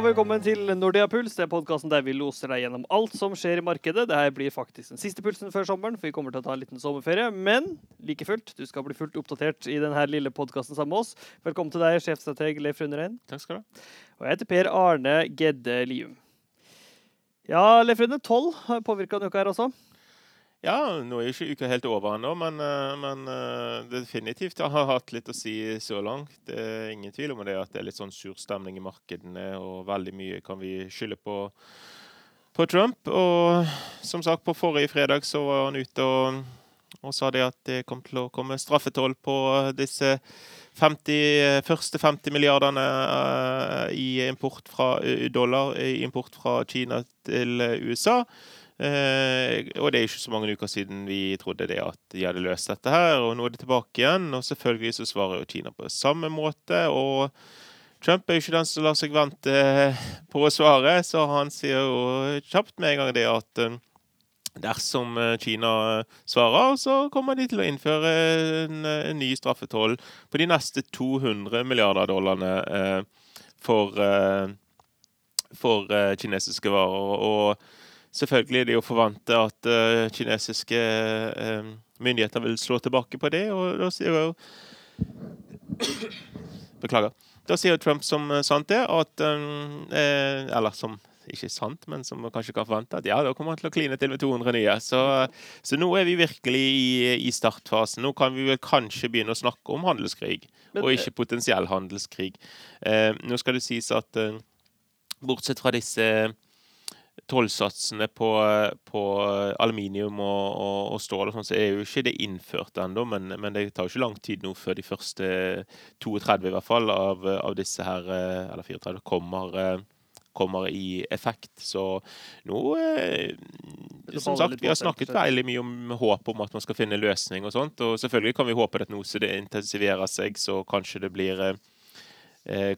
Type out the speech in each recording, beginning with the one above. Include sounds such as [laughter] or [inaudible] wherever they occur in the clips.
og velkommen til Nordea Puls. Det er podkasten der vi loser deg gjennom alt som skjer i markedet. Dette blir faktisk den siste pulsen før sommeren, for vi kommer til å ta en liten sommerferie. Men like fullt, du skal bli fullt oppdatert i denne lille podkasten sammen med oss. Velkommen til deg, sjefstrateg Leif Runderein. Takk skal du ha. Og jeg heter Per Arne Gedde Lium. Ja, Leif Rune, tolv har påvirka denne uka her også. Ja, nå er jo ikke uka helt over ennå, men, eh, men eh, definitivt jeg har hatt litt å si så langt. Det er ingen tvil om det at det er litt sånn sur stemning i markedene, og veldig mye kan vi skylde på, på Trump. Og som sagt, på forrige fredag så var han ute og, og sa det at det kom til å komme straffetoll på disse 50, første 50 milliardene eh, i import fra dollar import fra Kina til USA. Eh, og det er ikke så mange uker siden vi trodde det at de hadde løst dette her, og nå er det tilbake igjen. Og selvfølgelig så svarer jo Kina på samme måte. Og Trump er jo ikke den som lar seg vente på å svare, så han sier jo kjapt med en gang det at eh, Dersom eh, Kina svarer, så kommer de til å innføre en, en ny straffetoll på de neste 200 milliarder dollarene eh, for, eh, for eh, kinesiske varer. Og selvfølgelig er det jo forvente at uh, kinesiske uh, myndigheter vil slå tilbake på det, og da sier jo Beklager. Da sier Trump som sant det, at um, eh, Eller som ikke sant, men som man kanskje kan forvente, at ja, da kommer han til å kline til med 200 nye. Så, så nå er vi virkelig i, i, startfasen. Nå kan vi vel kanskje begynne å snakke om handelskrig, men, og ikke potensiell handelskrig. Eh, nå skal det sies at eh, bortsett fra disse tollsatsene på, på, aluminium og, og, og, stål og sånn, så er jo ikke det innført ennå. Men, men, det tar jo ikke lang tid nå før de første 32 i hvert fall av, av disse her, eh, eller 34, kommer, eh, kommer i effekt. Så nå eh, Som sagt, vi har snakket veldig mye om håp om at man skal finne løsning og sånt. Og selvfølgelig kan vi håpe at nå så det intensiverer seg, så kanskje det blir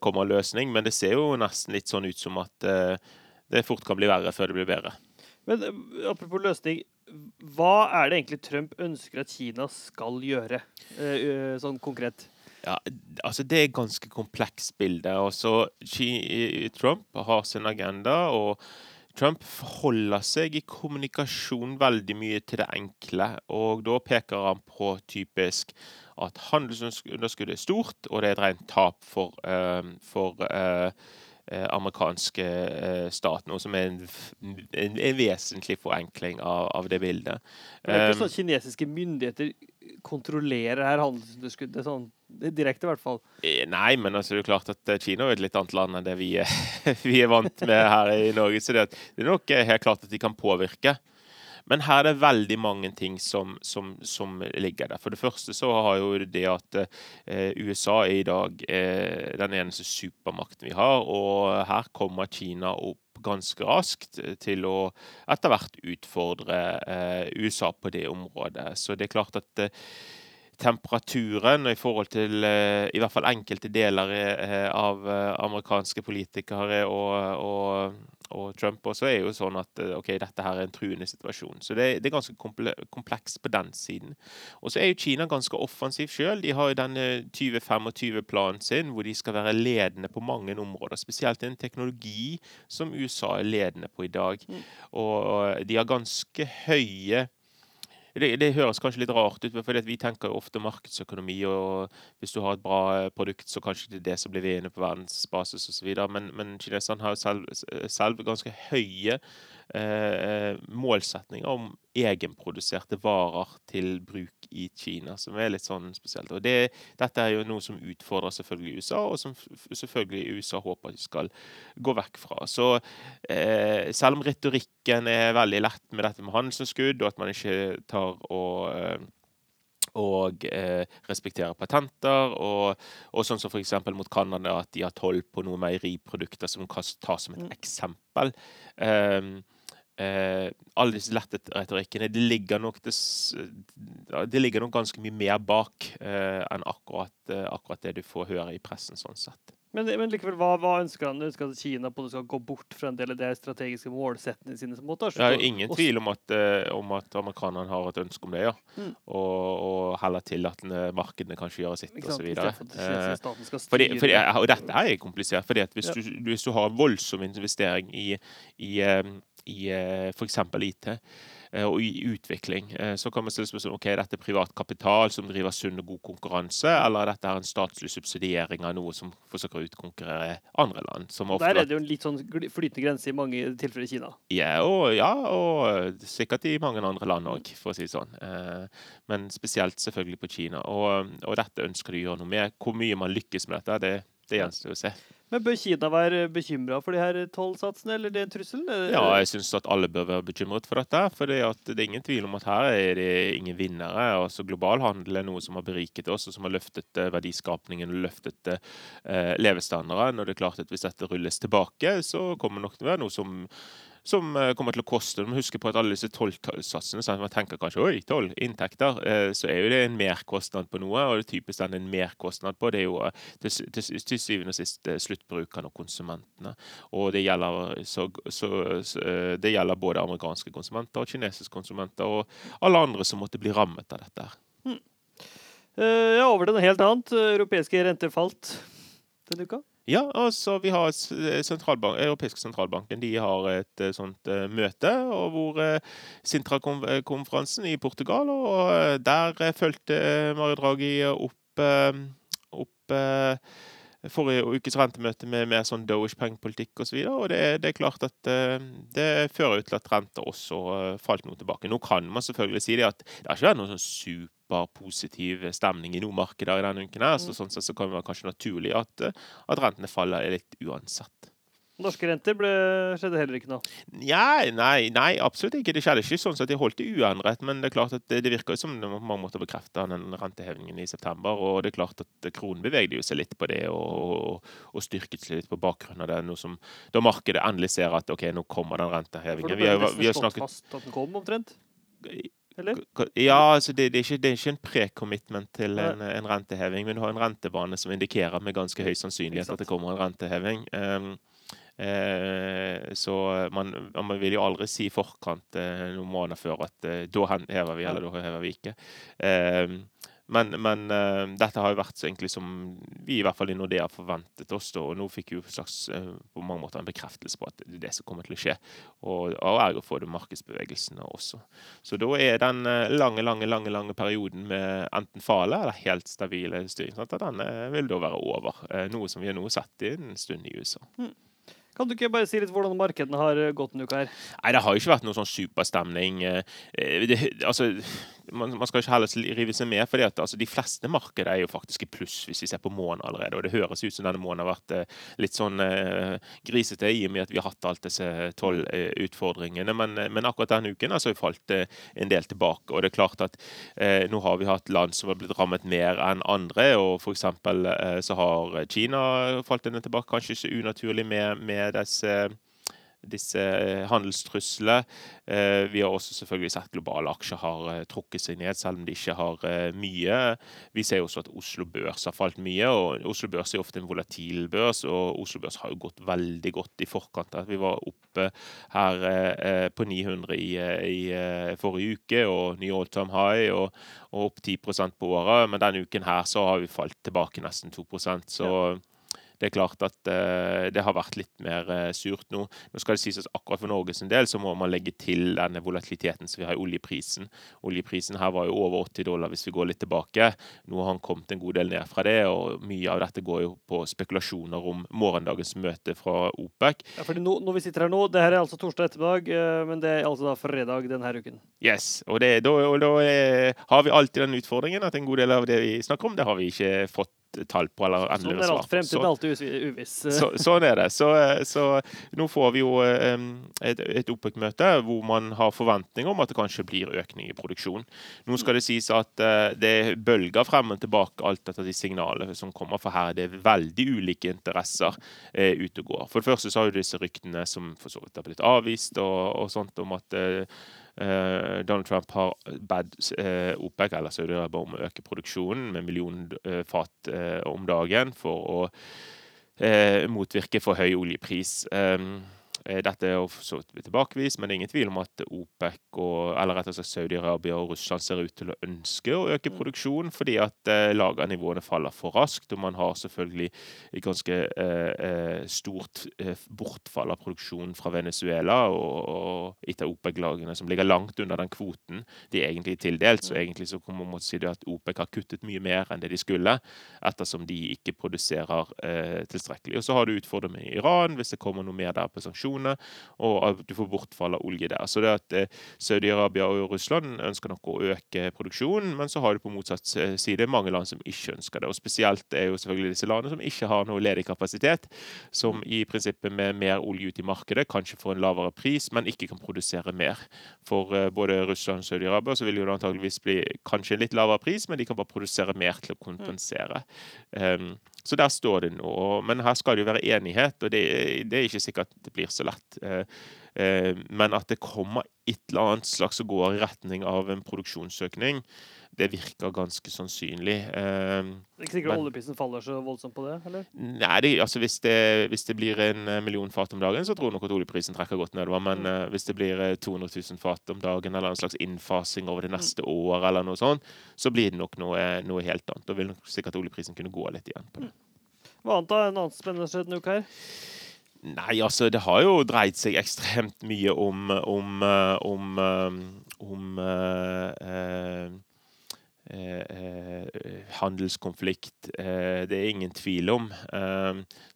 kommer løsning. Men det ser jo nesten litt sånn ut som at det fort kan bli verre før det blir bedre. Men eh, apropos løsning, hva er det egentlig Trump ønsker at Kina skal gjøre, eh, sånn konkret? Ja, altså Det er et ganske komplekst bilde. Altså, Trump har sin agenda, og Trump forholder seg i kommunikasjon veldig mye til det enkle. Og da peker han på typisk at handelsunderskuddet er stort, og det er et rent tap for, for Eh, amerikanske eh, stat, noe som er en, en, en vesentlig forenkling av, av, det bildet. Det er ikke sånn at kinesiske myndigheter kontrollerer her handelsunderskuddet sånn direkte, i hvert fall? Eh, nei, men altså, det er klart at Kina er et litt annet land enn det vi, [laughs] vi er vant med her i Norge. Så det, det er nok helt klart at de kan påvirke. Men her er det veldig mange ting som, som, som, ligger der. For det første så har jo det at eh, USA er i dag eh, den eneste supermakten vi har, og her kommer Kina opp ganske raskt til å etter hvert utfordre eh, USA på det området. Så det er klart at eh, temperaturen i forhold til eh, i hvert fall enkelte deler eh, av amerikanske politikere og, og, og Trump også er jo sånn at eh, ok, dette her er en truende situasjon. Så det, det er ganske komplekst på den siden. Og så er jo Kina ganske offensiv sjøl. De har jo denne 2025-planen sin hvor de skal være ledende på mange områder. Spesielt en teknologi som USA er ledende på i dag. Mm. Og de har ganske høye det, det, høres kanskje litt rart ut, for vi tenker jo ofte markedsøkonomi. og Hvis du har et bra eh, produkt, så kanskje det er det som blir vinnende på verdensbasis osv. Men, men kineserne har jo selv, selv ganske høye eh, målsetninger om egenproduserte varer til bruk i Kina, som er litt sånn spesielt. Og det, Dette er jo noe som utfordrer selvfølgelig USA, og som selvfølgelig USA håper de skal gå vekk fra. Så eh, selv om retorikken er veldig lett med dette med handelsunderskudd, og at man ikke tar og eh, og eh, respektere patenter. Og, og sånn som f.eks. mot Canada, at de har toll på noen meieriprodukter, som kan tas som et mm. eksempel. Um, eh, alle disse lette det ligger, nok det, det ligger nok ganske mye mer bak eh, enn akkurat, eh, akkurat, det du får høre i pressen. sånn sett. Men, men likevel, hva, hva ønsker han? Ønsker han Kina på at det skal gå bort fra en del av de strategiske målsettingene sine? som måte? Det er ingen tvil om at, eh, om at amerikanerne har et ønske om det, ja. Mm. Og, og heller til at markedene kanskje gjør sitt, osv. Eh, fordi, og dette her er komplisert. fordi at hvis, Ja. du, hvis du har voldsom investering i, i, eh, i f.eks. IT eh, og i utvikling, eh, så kan man stille spørsmål ok, er dette privat kapital som driver sunn og god konkurranse, eller er dette er en statlig subsidiering av noe som forsøker å utkonkurrere andre land? Der er det jo en litt sånn flytende grense i mange tilfeller i Kina. ja, og, ja, og sikkert i mange andre land òg, for å si det sånn. Eh, Men spesielt selvfølgelig på Kina. Og, og dette ønsker de å gjøre noe med. Hvor mye man lykkes med dette, det, det gjenstår å se. Men bør Kina være bekymra for de her tollsatsene, eller det er en trussel? Ja, jeg syns at alle bør være bekymret for dette. For det er ingen tvil om at her er det ingen vinnere. Altså Global handel er noe som har beriket oss, og som har løftet eh, verdiskapningen og løftet eh, levestandarden. Og det er klart at hvis dette rulles tilbake, så kommer det nok å være noe som som eh, kommer til å koste. Du må huske på at alle disse tollsatsene så Man tenker kanskje oi, toll, inntekter. eh, Så er jo det en merkostnad på noe, og det typisk den en merkostnad på, det er jo eh, til, til, til syvende og sist sluttbrukerne og konsumentene. Og det gjelder, så, så, så, det gjelder både amerikanske konsumenter og kinesiske konsumenter og alle andre som måtte bli rammet av dette. Eh, ja, over til noe helt annet. Europeiske renter falt denne uka. Ja, altså vi har sentralbank, Europeiske sentralbanken de har et eh, sånt eh, møte og hvor eh, Sintra-konferansen i Portugal, og eh, der eh, fulgte eh, Mario Draghi opp, eh, opp eh, forrige ukes rentemøte med mer sånn Doish-pengepolitikk osv. Og, så og det, det er klart at eh, det fører ut til at renta også eh, falt noe tilbake. Nå kan man selvfølgelig si det at det har ikke vært noen sånn superpositiv stemning i noen markeder i denne uken. her, så sånn sett så kan det være kanskje naturlig at, eh, at rentene faller litt uansett. Norske renter ble, skjedde heller ikke noe. Nei, nei, nei, absolutt ikke. Det skjedde ikke sånn at de holdt det uendret. Men det er klart at det, det virker som mange måter bekrefter den rentehevingen i september. Og det er klart at kronen bevegde jo seg litt på det og, og, styrket seg litt på bakgrunn av det. Noe som, da markedet endelig ser at ok, nå kommer den rentehevingen. For det Vi ble har, nesten vi har slått snakket fast at den kom, omtrent. Eller? Ja, altså det, det, er ikke, det er ikke en pre-commitment til en, en renteheving, men du har en rentebane som indikerer med ganske høy sannsynlighet at det kommer en renteheving. Um, eh, så man, man vil jo aldri si i forkant eh, noen måneder før at eh, da hever vi, eller da hever vi ikke. Men men uh, dette har jo vært så egentlig som vi i hvert fall i Nordea forventet oss. Da, og nå fikk vi jo slags, uh, på mange måter en bekreftelse på at det er det som kommer til å skje. Og, og ergo får du markedsbevegelsene også. Så da er den eh, lange, lange, lange lange perioden med enten fale eller helt stabile styring, den vil da være over. Uh, Noe som vi har nå sett i en stund i USA. Kan du ikke bare si litt hvordan markedene har eh, gått denne uka her? Nei, det har jo ikke vært noen sånn superstemning. eh, eh, Det, altså, man, man skal ikke heller rive seg med, for altså, de fleste markeder er jo faktisk i pluss hvis vi ser på måneden allerede. Og det høres ut som denne måneden har vært litt sånn uh, grisete i og med at vi har hatt alt disse tolv eh, utfordringene. Men, men akkurat denne uken altså, har vi falt en del tilbake. Og det er klart at uh, nå har vi hatt land som har blitt rammet mer enn andre. Og eksempel eh, så har Kina falt en del tilbake, kanskje ikke unaturlig med, med disse disse eh, handelstruslene. Eh, Vi har også selvfølgelig sett globale aksjer har eh, trukket seg ned, selv om de ikke har eh, mye. Vi ser også at Oslo Børs har falt mye, og Oslo Børs er ofte en volatil børs. Og Oslo Børs har jo gått veldig godt i forkant. Vi var oppe her på 900 i, i forrige uke, og ny all time high, og, og opp 10% på året. Men denne uken her så har vi falt tilbake nesten 2 så det er klart at eh, det har vært litt mer eh, surt nå. Nå skal det sies at akkurat for Norges del så må man legge til denne volatiliteten som vi har i oljeprisen. Oljeprisen her var jo over 80 dollar hvis vi går litt tilbake. Nå har han kommet en god del ned fra det, og mye av dette går jo på spekulasjoner om morgendagens møte fra OPEC. Ja, fordi nå, når vi sitter her nå, det her er altså torsdag ettermiddag, eh, men det er altså da fredag denne uken. Yes, og, det, da, og da har vi alltid den utfordringen at en god del av det vi snakker om, det har vi ikke fått tall på eller Sånn endelig er alt. Fremtiden er alltid uviss. så, sånn er det. Så, så nå får vi jo eh, et, et OPEC-møte hvor man har forventninger om at det kanskje blir økning i produksjon. Nå skal det sies at eh, det bølger frem og tilbake alt etter de signalene som kommer, for her det er det veldig ulike interesser eh, ute og går. For det første så har jo disse ryktene som for så vidt har blitt avvist, og, og sånt om at eh, eh, Donald Trump har bedt eh, OPEC, eller Saudi-Arabia, om å øke produksjonen med million eh, fat eh, om dagen for å eh, motvirke for høy oljepris. Um, Eh, dette er så tilbakevist, men det er ingen tvil om at OPEC, og, eller rett og slett Saudi-Arabia og Russland ser ut til å ønske å øke mm. produksjonen fordi at eh, lagernivåene faller for raskt. Og man har selvfølgelig et ganske eh, eh stort eh, bortfall av produksjonen fra Venezuela og, og etter OPEC-lagene, som ligger langt under den kvoten de egentlig er tildelt. Så mm. egentlig så kan man si det at OPEC har kuttet mye mer enn det de skulle, ettersom de ikke produserer eh, tilstrekkelig. Og så har du utfordringer med Iran, hvis det kommer noe mer der på sanksjoner sanksjonene, og at du får bortfall av olje der. Så det at eh, Saudi-Arabia og Russland ønsker nok å øke produksjonen, men så har du på motsatt side mange land som ikke ønsker det. Og spesielt er jo selvfølgelig disse landene som ikke har noe ledig kapasitet, som i prinsippet med mer olje ut i markedet kanskje får en lavere pris, men ikke kan produsere mer. For eh, både Russland og Saudi-Arabia så vil jo det antageligvis bli kanskje en litt lavere pris, men de kan bare produsere mer til å kompensere. Um, så der står det nå. Men her skal det jo være enighet, og det, det er ikke sikkert det blir så lett. Eh, eh, men at det kommer et eller annet slags og går i retning av en produksjonsøkning, det virker ganske sannsynlig. Eh, det er ikke sikkert oljeprisen faller så voldsomt på det? eller? Nei, det, altså hvis det, hvis det, blir en million fat om dagen, så tror jeg nok at oljeprisen trekker godt nedover. Men mm. hvis det blir 200 000 fat om dagen, eller en slags innfasing over det neste mm. år, eller noe sånt, så blir det nok noe, noe helt annet. Da vil nok sikkert oljeprisen kunne gå litt igjen på det. Mm. Hva annet da? En annen spennende skjedd denne uka her? Nei, altså, det har jo dreid seg ekstremt mye om om, eh, om, eh, om, uh, uh, uh, handelskonflikt. det er ingen tvil om.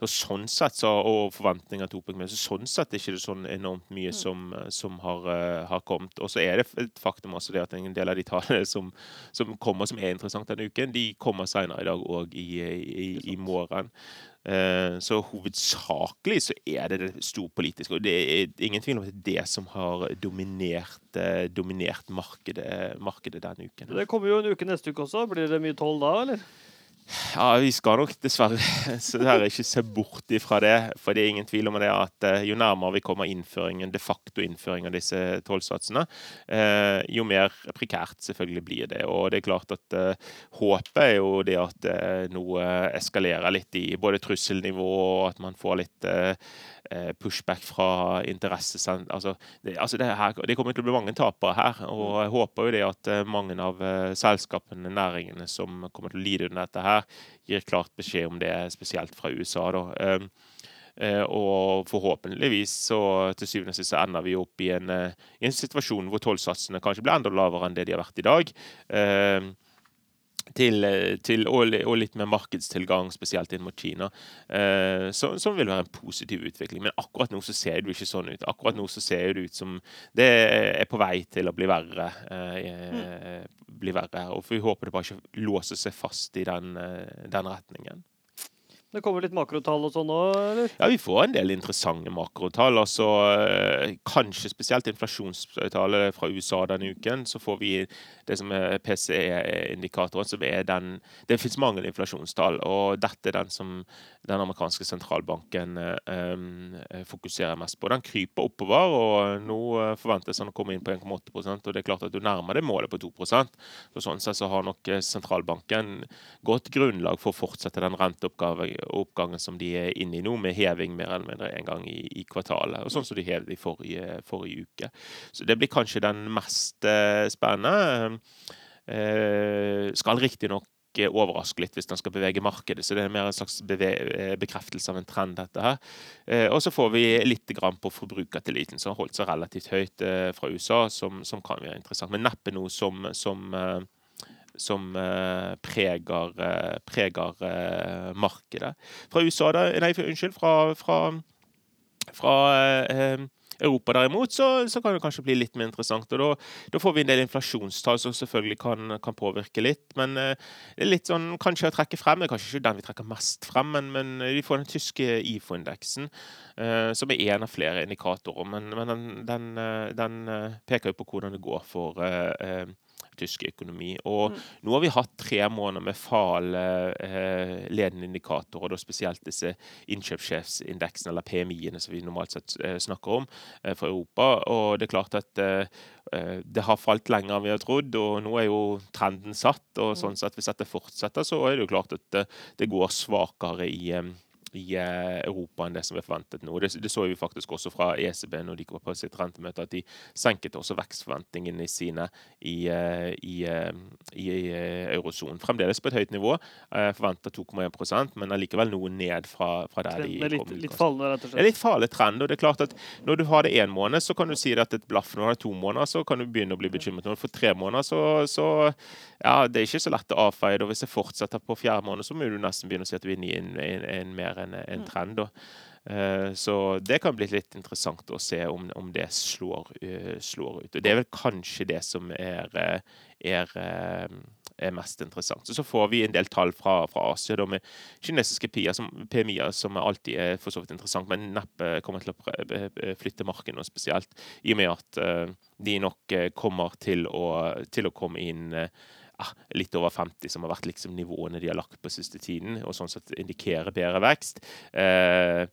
og sånn sett så, og forventninger til OPEC, så sånn sett er det ikke sånn enormt mye mm. som, som har, har, kommet. Og så er det et faktum også det at en del av de tallene som, som kommer som er interessant denne uken, de kommer senere i dag og i, i, i morgen. Eh, så hovedsakelig så er det det storpolitiske. Og det er ingen tvil om at det er det som har dominert, eh, dominert markedet, markedet denne uken. Det kommer jo en uke neste uke også. Blir det mye toll da, eller? Ja, vi skal nok dessverre dessverre ikke se bort ifra det. For det er ingen tvil om det at eh, jo nærmere vi kommer innføringen, de facto innføring av disse tollsatsene, eh, jo mer prekært selvfølgelig blir det. Og det er klart at uh, håpet er jo det at noe eskalerer litt i både trusselnivå og at man får litt Eh, pushback fra interessesenter Altså, det, altså det, her, det, kommer til å bli mange tapere her. Og jeg håper jo det at eh, mange av selskapene, næringene som kommer til å lide under dette her, gir klart beskjed om det, spesielt fra USA. da. Um, uh, og forhåpentligvis så til syvende og sist ender vi opp i en, uh, i en situasjon hvor tollsatsene kanskje blir enda lavere enn det de har vært i dag. Uh, til, til, og, litt mer markedstilgang, spesielt inn mot Kina, eh, som, som, vil være en positiv utvikling. Men akkurat nå så ser det jo ikke sånn ut. Akkurat nå så ser det ut som det er på vei til å bli verre. Eh, mm. Bli verre og Vi håper det bare ikke låser seg fast i den, eh, den retningen. Det kommer litt makrotall og sånn òg, eller? Ja, vi får en del interessante makrotall. Altså, eh, kanskje spesielt inflasjonstallet fra USA denne uken. Så får vi det som er PCE-indikatoren, som er den Det finnes mange inflasjonstall, og dette er den som den amerikanske sentralbanken um, fokuserer mest på. Den kryper oppover, og nå forventes den å komme inn på 1,8% og det er klart at du nærmer deg målet på 2% så Sånn sett så har nok sentralbanken godt grunnlag for å fortsette den renteoppgangen som de er inne i nå, med heving mer eller mindre en gang i, i kvartalet. og Sånn som de hevet i forrige, forrige, uke. Så det blir kanskje den mest spennende. Eh, skal riktignok overraske litt hvis den skal bevege markedet. Så det er mer en slags eh, bekreftelse av en trend, dette her. Eh, og så får vi litt grann på forbrukertilliten, som har holdt seg relativt høyt eh, fra USA, som, som, kan være interessant. Men neppe noe som, som som preger, preger markedet. Fra USA, da, nei, unnskyld, fra, fra, fra Europa derimot, så, så, kan det kanskje bli litt mer interessant. og Da, får vi en del inflasjonstall som selvfølgelig kan, kan påvirke litt. Men det er litt sånn kanskje å trekke frem. Det er kanskje ikke den vi trekker mest frem, men, men vi får den tyske IFO-indeksen, som er én av flere indikatorer. Men, men den, den, den, peker jo på hvordan det går for tysk økonomi. Og mm. nå har vi hatt tre måneder med fallende eh, ledende indikatorer, og da spesielt disse innkjøpssjefsindeksene, eller PMI-ene som vi normalt sett eh, snakker om, eh, for Europa. Og det er klart at eh, eh, det har falt lenger enn vi har trodd, og nå er jo trenden satt. og mm. sånn sett Hvis dette fortsetter, så er det jo klart at det, det går svakere i i eh, Europa enn det som er forventet nå. Det, det, så vi faktisk også fra ECB når de kom på sitt rentemøte, at de senket også vekstforventningene sine i, eh, i, eh, i, i eurosonen. Fremdeles på et høyt nivå. Forventa 2,1 men allikevel noe ned fra, fra der de er litt, litt fallende, rett og slett. Det er litt farlig trend. og det er klart at Når du har det én måned, så kan du si at et blaff. Når du har to måneder, så kan du begynne å bli bekymret. Når du får tre måneder, så, så ja, det er ikke så lett å avfeie. Og hvis jeg fortsetter på fjerde måned, så må du nesten begynne å si at vi er inne i en, en, en, mer en, en trend. Da. Uh, så det kan bli litt interessant å se om, om det slår, uh, slår, ut. Og det er vel kanskje det som er, eh, er, er mest interessant. Så, får vi en del tall fra, fra Asia da, med kinesiske PMI-er, som alltid er for så vidt interessant, men neppe kommer til å flytte markedet noe spesielt, i og med at de nok kommer til å, til å komme inn ah, litt over 50, som har vært liksom nivåene de har lagt på siste tiden, og sånn sett indikerer bedre vekst. Eh,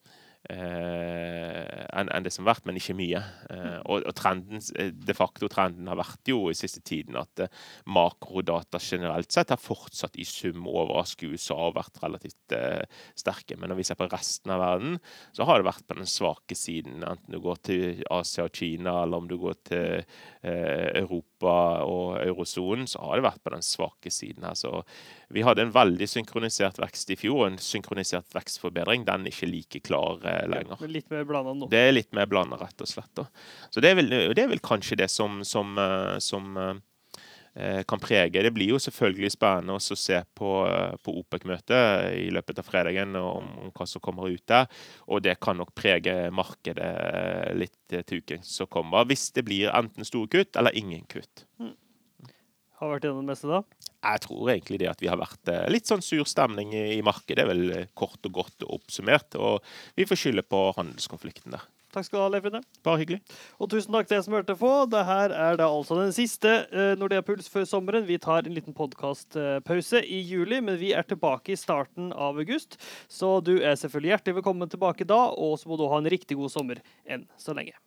eh, enn en det som har vært, men ikke mye. Eh, og, og trenden, eh, de facto trenden har vært jo i siste tiden at eh, makrodata generelt sett har fortsatt i sum overraske USA og vært relativt eh, sterke. Men når vi ser på resten av verden, så har det vært på den svake siden. Enten du går til Asia og Kina, eller om du går til eh, Europa og eurosonen, så har det vært på den svake siden her. Så vi hadde en veldig synkronisert vekst i fjor, og en synkronisert vekstforbedring. Den er ikke like klar eh, lenger. Ja, litt mer blanda nå? Det er litt mer blanda, rett og slett. Da. Så det er, vel, det er, vel, kanskje det som, som, eh, som eh, kan prege. Det blir jo selvfølgelig spennende å se på, eh, på OPEC-møtet i løpet av fredagen om, om, hva som kommer ut der. Og det kan nok prege markedet litt til uken som kommer. Hvis det blir enten store kutt eller ingen kutt. Mm. Har vært gjennom det meste da? Jeg tror egentlig det at vi har vært eh, litt sånn sur stemning i markedet, det er vel eh, kort og godt oppsummert. Og vi får skylde på handelskonflikten der. Takk skal du ha, Leif Rune. Bare hyggelig. Og tusen takk til deg som hørte på. Dette er da altså den siste uh, Nordea Puls før sommeren. Vi tar en liten podkastpause i juli, men vi er tilbake i starten av august. Så du er selvfølgelig hjertelig velkommen tilbake da, og så må du ha en riktig god sommer enn så lenge.